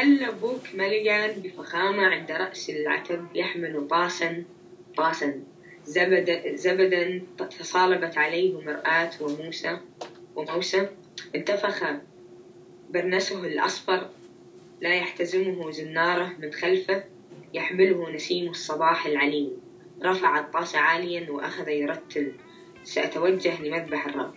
هل أبوك مليان بفخامة عند رأس العتب يحمل طاسا طاسا زبد زبدا تصالبت عليه مرآة وموسى وموسى. انتفخ برنسه الأصفر لا يحتزمه زناره من خلفه يحمله نسيم الصباح العليم. رفع الطاس عاليا وأخذ يرتل. سأتوجه لمذبح الرب.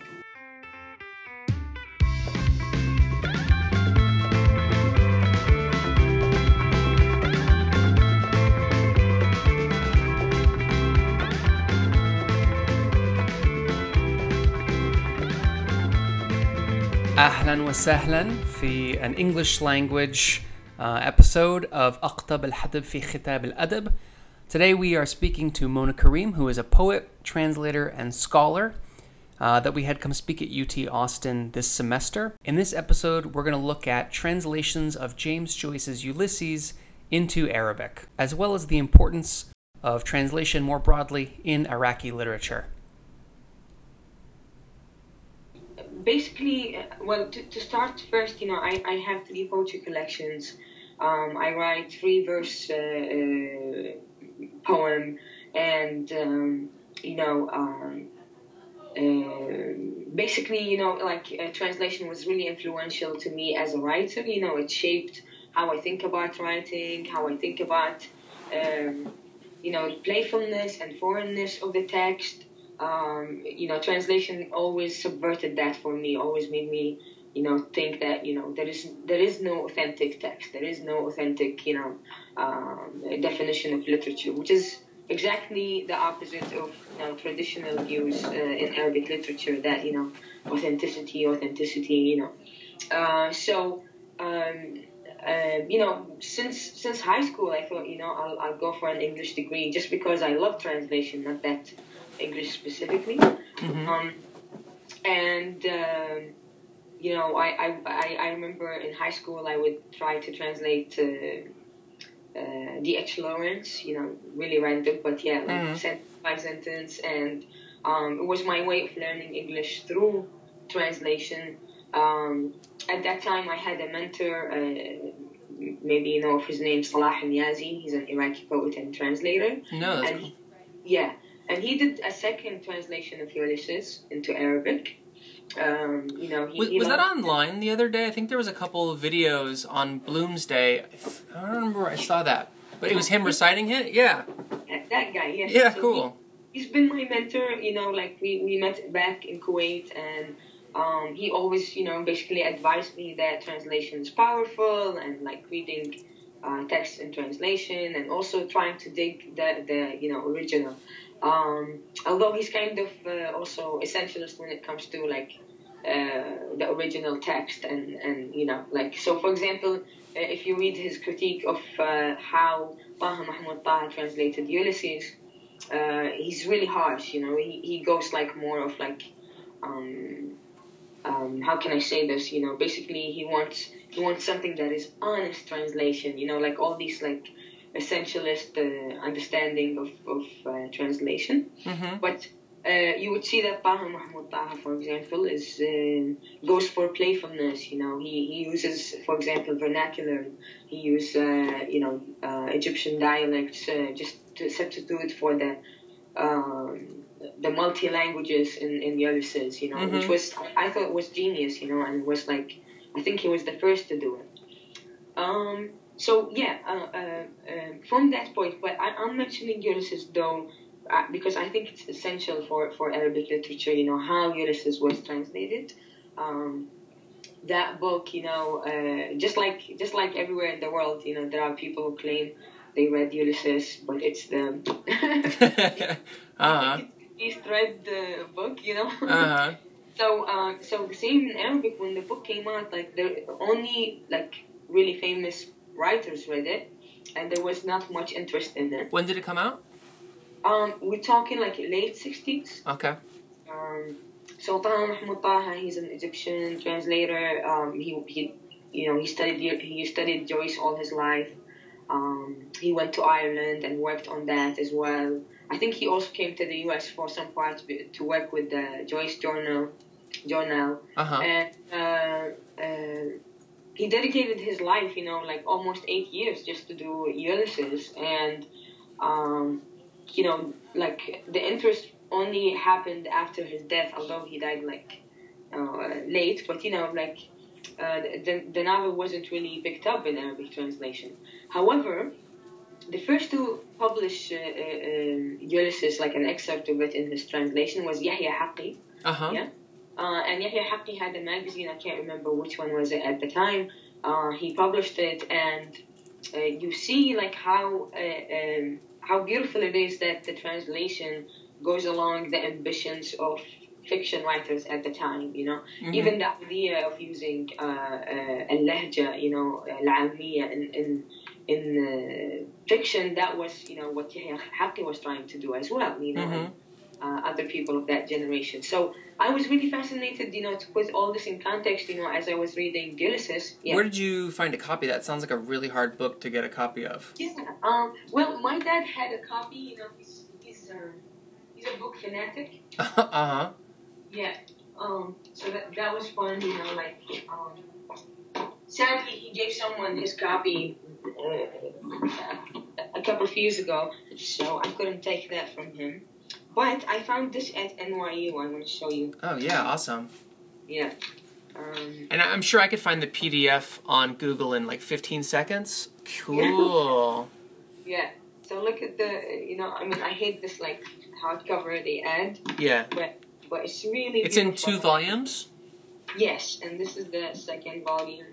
Ahlan wa sahlan في an English language uh, episode of أقطب الحدب في ختاب الأدب. Today we are speaking to Mona Kareem, who is a poet, translator, and scholar uh, that we had come speak at UT Austin this semester. In this episode, we're going to look at translations of James Joyce's Ulysses into Arabic, as well as the importance of translation more broadly in Iraqi literature. Basically, uh, well, to, to start first, you know, I, I have three poetry collections. Um, I write three verse uh, uh, poem, and um, you know, um, uh, basically, you know, like uh, translation was really influential to me as a writer. You know, it shaped how I think about writing, how I think about, um, you know, playfulness and foreignness of the text um, you know, translation always subverted that for me. Always made me, you know, think that you know there is there is no authentic text. There is no authentic, you know, um, definition of literature, which is exactly the opposite of you know, traditional views uh, in Arabic literature. That you know, authenticity, authenticity. You know, uh, so. Um, uh, you know, since since high school, I thought, you know, I'll, I'll go for an English degree just because I love translation, not that English specifically. Mhm. Um, and um, you know, I, I, I, I remember in high school I would try to translate uh, uh, D.H. Lawrence. You know, really random, but yeah, like Mhm. sentence by sentence, and um, it was my way of learning English through translation. Um, at that time, I had a mentor. Uh, maybe you know of his name, Salah Niazi. He's an Iraqi poet and translator. No, that's And cool. yeah, and he did a second translation of Ulysses into Arabic. Um, you know, he, Was, you was that online the other day? I think there was a couple of videos on Bloomsday. I don't remember where I saw that, but it was him reciting it. Yeah, that guy? Yes. yeah, So cool. He, has been my mentor. You know, like we, we met back in Kuwait, and um, he always, you know, basically advised me that translation is powerful, and like reading uh, text in translation, and also trying to dig the the you know original. Um, although he's kind of uh, also essentialist when it comes to like uh, the original text and, and you know like so for example uh, if you read his critique of uh, how Taha Mahmoud Taha translated Ulysses uh, he's really harsh you know he, he goes like more of like um, um, how can I say this you know basically he wants he wants something that is honest translation you know like all these like essentialist uh, understanding of, of uh, translation hmm but uh, you would see that Taha Mahmoud Taha, for example, is uh, goes for playfulness. You know, he, he uses, for example, vernacular. He uses, uh, you know, uh, Egyptian dialects uh, just to substitute for the um, the multi languages in in the Ulysses. You know, which Mhm. was I thought was genius. You know, and was like I think he was the first to do it. Um, so yeah, uh, uh, um from that point, but I, I'm mentioning Ulysses though uh, because I think it's essential for, for Arabic literature, you know, how Ulysses was translated. Um, that book, you know, uh, just like just like everywhere in the world, you know, there are people who claim they read Ulysses, but it's the uh least read the book, you know. Uh huh. So, uh, so the same in Arabic when the book came out, like there only like really famous writers read it, and there was not much interest in it. When did it come out? Um, we're talking like late sixties. Okay. Um, so Taha Mahmoud Taha, he's an Egyptian translator. Um, he, he, you know, he studied he studied Joyce all his life. Um, he went to Ireland and worked on that as well. I think he also came to the U.S. for some part to, work with the Joyce Journal, Journal, Uh huh. and uh, uh, he dedicated his life, you know, like almost eight years just to do Ulysses, and um, you know, like the interest only happened after his death, although he died like uh, late. But you know, like uh, the the novel wasn't really picked up in Arabic translation. However, the first to publish uh, uh, Ulysses, like an excerpt of it in his translation, was Yahya Haqqi. Uh huh. Yeah. Uh, and Yahya Haqqi had a magazine, I can't remember which one was it at the time. Uh, he published it, and uh, you see like how uh, um, how beautiful it is that the translation goes along the ambitions of fiction writers at the time. You know, Mhm. even the idea of using uh, uh, al-lahja, you know, al-almiya in in, in fiction, that was you know what Yahya Haqqi was trying to do as well. You know. Mhm. and, uh, other people of that generation. So I was really fascinated, you know, to put all this in context, you know, as I was reading Ulysses. Yeah. Where did you find a copy? That sounds like a really hard book to get a copy of. yeah. Um, well, my dad had a copy, you know, he's, he's, uh, he's a book fanatic. uh huh. Yeah. Um, so that, that was fun, you know, like, um, sadly, he gave someone his copy a couple of years ago, so I couldn't take that from him. But I found this at NYU. I want to show you. Oh yeah, awesome. Yeah. Um, And I'm sure I could find the PDF on Google in like 15 seconds. Cool. yeah. So look at the, you know, I mean, I hate this like hardcover at the end. yeah. but but it's really. It's in two volumes. Yes, and this is the second volume.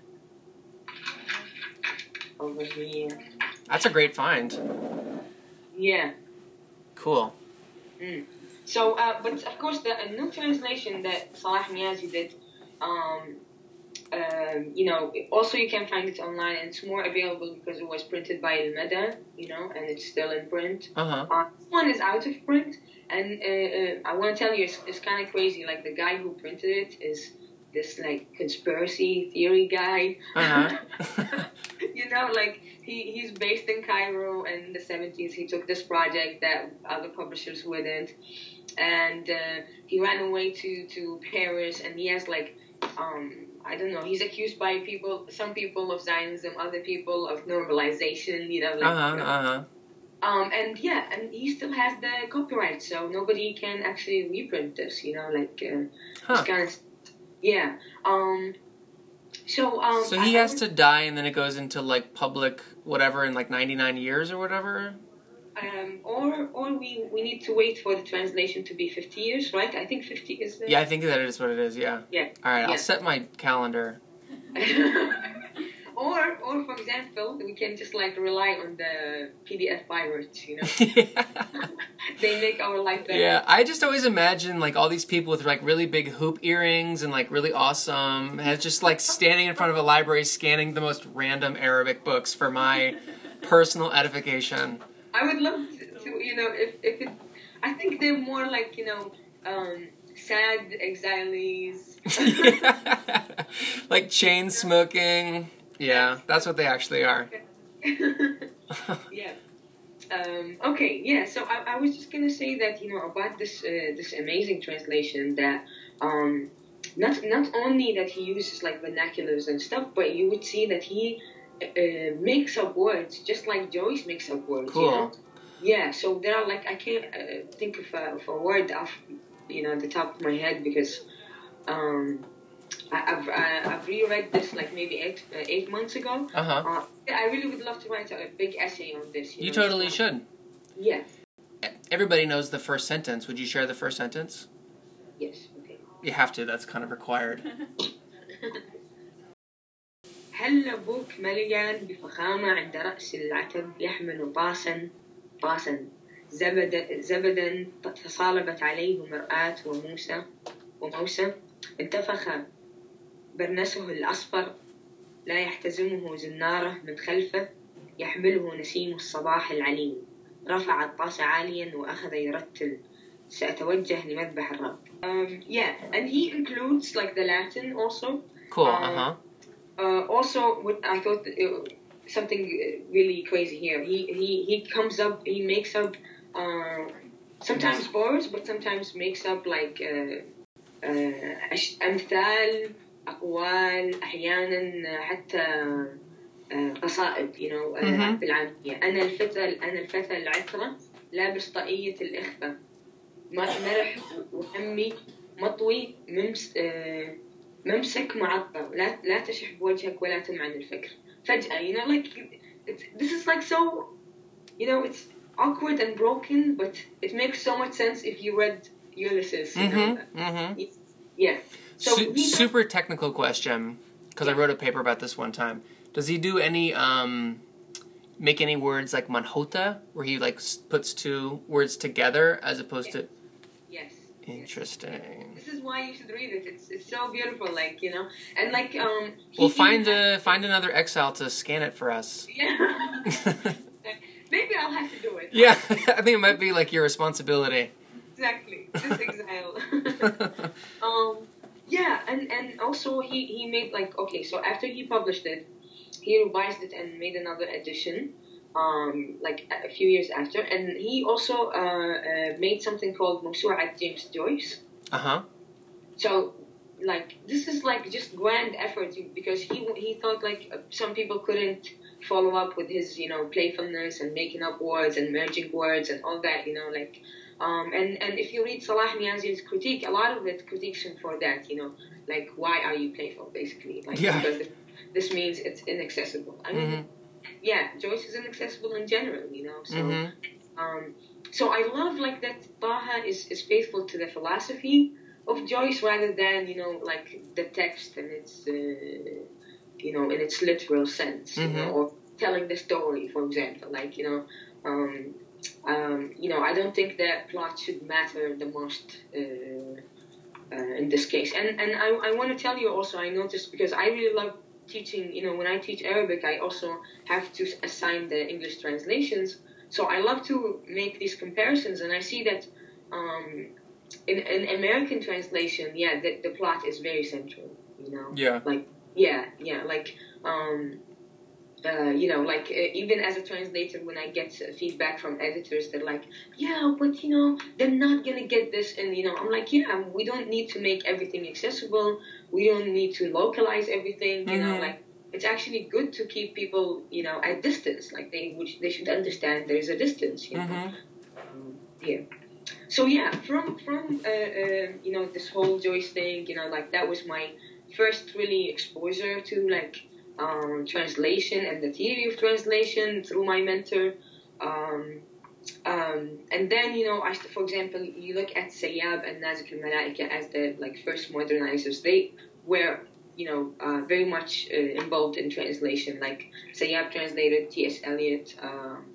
Over here. That's a great find. Yeah. Cool. So, uh, but of course, the a new translation that Salah Niazi did, um, um, you know, also you can find it online and it's more available because it was printed by Al Mada, you know, and it's still in print. Uh huh. Uh, this one is out of print, and uh, uh, I want to tell you, it's, it's kind of crazy. Like the guy who printed it is this like conspiracy theory guy. Uh huh. you know, like he, he's based in Cairo and in the 70s. He took this project that other publishers wouldn't, and uh, he ran away to to Paris. And he has like, um, I don't know. He's accused by people, some people of Zionism, other people of normalization. You know, like. Uh huh. Uh huh. Um, and yeah, and he still has the copyright, so nobody can actually reprint this. You know, like uh, Huh. it's kind of yeah. Um, so um, So he I- has to die, and then it goes into like public whatever in like 99 years or whatever. Um, or or we, we need to wait for the translation to be 50 years, right? I think 50 is the... Yeah, I think that is what it is. Yeah. Yeah. All right, Yeah. I'll set my calendar. or, or for example, we can just like rely on the PDF pirates, you know? they make our life better. Yeah, I just always imagine like all these people with like really big hoop earrings and like really awesome, and just like standing in front of a library scanning the most random Arabic books for my personal edification. I would love to, to you know, if, if it... I think they're more like, you know, um, sad exiles. like chain smoking. Yeah, that's what they actually are. yeah. Um, okay, yeah. So I, I was just gonna say that you know about this uh, this amazing translation that um, not not only that he uses like vernaculars and stuff, but you would see that he uh, makes up words just like Joyce makes up words. You know? Cool. Yeah. So there are like I can't uh, think of a, of a word off you know the top of my head because. Um, I've I, I've reread this like maybe eight uh, eight months ago, Uh huh. uh, I really would love to write a big essay on this. You know, totally so- should. Yeah. Everybody knows the first sentence. Would you share the first sentence? Yes. Okay. You have to. That's kind of required. هل أبوك مليان بفخامة عند رأس العتب يحمل طاسا طاسا زبد زبدا تصالبت عليه مرآة وموسى وموسى انتفخ برنسه الأصفر لا يحتزمه زناره من خلفه يحمله نسيم الصباح العليم رفع الطاس عاليا وأخذ يرتل سأتوجه لمذبح الرب um, yeah and he includes like the Latin also Cool. Um, Uh huh. uh, also what I thought uh, something uh, really crazy here. He he he comes up. He makes up uh, sometimes words, but sometimes makes up like uh, uh, أمثال أقوال أحيانا حتى آه، قصائد آه، مهم. بالعامية أنا الفتى أنا الفتى العترة لابس طاقية الإخفاء ما مرح وهمي مطوي ممس آه، ممسك معطر لا لا تشح بوجهك ولا تمعن الفكر فجأة you know like this is like so you know it's awkward and broken but it makes so much sense if you read Ulysses you know. Mm-hmm. yeah so Su- he- super technical question because I wrote a paper about this one time. Does he do any um make any words like manhota where he like puts two words together as opposed to yes. Interesting. this is why you should read it. It's, it's so beautiful like you know? And like um he- Well, find a find another exile to scan it for us. yeah. Maybe I'll have to do it. Yeah, I think it might be like your responsibility. exactly. Just exile. Um yeah, and and also he he made like okay, so after he published it, he revised it and made another edition. Um, like a few years after, and he also uh, uh, made something called Mawsu'at James Joyce. Uh huh. So, like, this is like just grand effort because he he thought like uh, some people couldn't follow up with his you know playfulness and making up words and merging words and all that you know like um, and and if you read Salah Niazi's critique a lot of it critiques him for that you know like why are you playful basically like Yeah. because this, this means it's inaccessible I mean Mhm. yeah Joyce is inaccessible in general you know so Mhm. um, so I love like that Taha is, is faithful to the philosophy of Joyce rather than you know like the text and its uh, you know in its literal sense you know Mhm. or telling the story for example like you know um, um, you know I don't think that plot should matter the most uh, uh, in this case and and I, I want to tell you also I noticed because I really love teaching you know when I teach Arabic I also have to assign the English translations so I love to make these comparisons, and I see that um, in an American translation, yeah, the, the plot is very central. You know, Yeah. like yeah, yeah, like um, uh, you know, like uh, even as a translator, when I get feedback from editors, they're like, yeah, but you know, they're not gonna get this, and you know, I'm like, yeah, we don't need to make everything accessible. We don't need to localize everything. You know, Mhm. like it's actually good to keep people, you know, at distance. Like they would, they should understand there is a distance. You know, Mhm. um, yeah. So yeah, from from uh, uh, you know this whole Joyce thing, you know, like that was my first really exposure to like um, translation and the theory of translation through my mentor. Um, um, and then you know, I, for example, you look at Sayyab and Nazik al-Malaika as the like first modernizers. They were you know uh, very much uh, involved in translation. Like Sayyab translated T.S. Eliot. Um,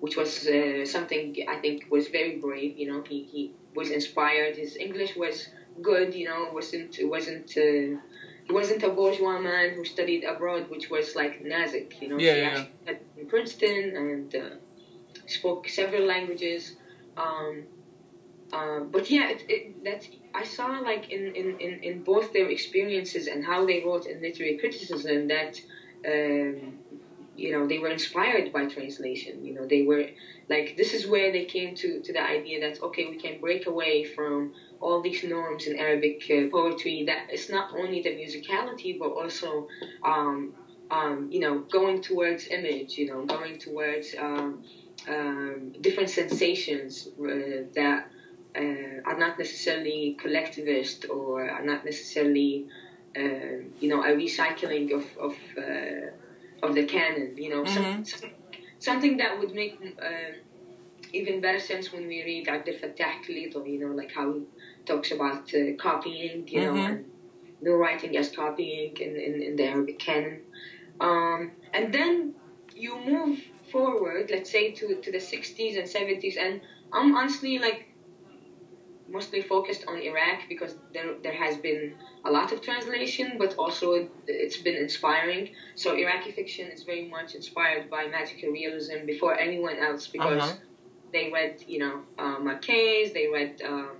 which was uh, something I think was very brave. You know, he, he was inspired. His English was good. You know, wasn't it wasn't he wasn't a bourgeois man who studied abroad, which was like Nazik. You know, Yeah, he yeah, actually in Princeton and uh, spoke several languages. Um, uh, but yeah, it, it, that I saw like in, in, in, in both their experiences and how they wrote in literary criticism that um, you know they were inspired by translation you know they were like this is where they came to to the idea that okay we can break away from all these norms in arabic uh, poetry that it's not only the musicality but also um, um, you know going towards image you know going towards um, um, different sensations uh, that uh, are not necessarily collectivist or are not necessarily uh, you know a recycling of of uh, of the canon, you know, Mhm. some, something that would make uh, even better sense when we read Abdel Fattah Kilito, you know, like how talks about uh, copying, you know, Mhm. and no writing as copying in, in, in the Arabic canon. Um, and then you move forward, let's say, to, to the 60s and 70s, and I'm honestly like mostly focused on Iraq because there there has been a lot of translation, but also it's been inspiring. So Iraqi fiction is very much inspired by magical realism before anyone else because Uh-huh. they read, you know, uh, Marquez, they read uh,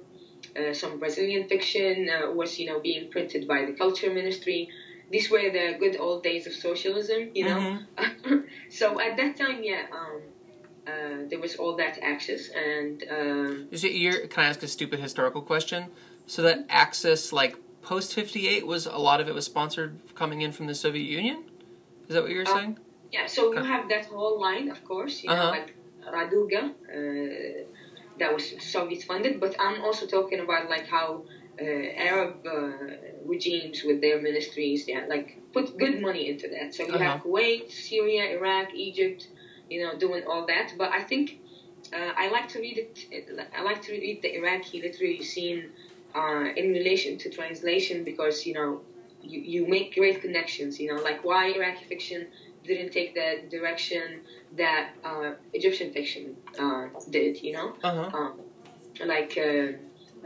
uh, some Brazilian fiction uh, was, you know, being printed by the Culture Ministry. These were the good old days of socialism, you know. Mhm. so at that time, yeah, um, uh, there was all that access, and um, Is it your, can I ask a stupid historical question? So that access, like post 58 was a lot of it was sponsored coming in from the Soviet Union? Is that what you were Uh, saying? Yeah, so you have that whole line, of course, you Uh-huh. like Raduga, uh, that was Soviet funded, but I'm also talking about like how uh, Arab uh, regimes with their ministries, yeah, like put good money into that. So you Uh-huh. have Kuwait, Syria, Iraq, Egypt, you know, doing all that. But I think uh, I like to read it. I like to read the Iraqi literary scene uh, in relation to translation because you know you, you make great connections. You know, like why Iraqi fiction didn't take the direction that uh, Egyptian fiction uh, did. You know, Uh huh. um, like uh,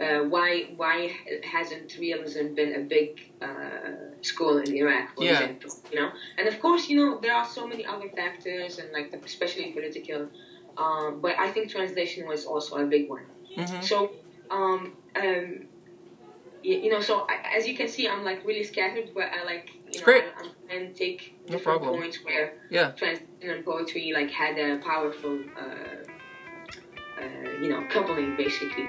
uh, why why hasn't realism been a big uh, school in Iraq, for Yeah. example? You know, and of course, you know there are so many other factors and like especially political. Um, but I think translation was also a big one. hmm So, um, um, you, know, so I, as you can see, I'm like really scattered, but I like, you know, great. I, I'm trying to take No different problem. points where Yeah. translation and poetry like had a powerful, uh, uh, you know, coupling basically.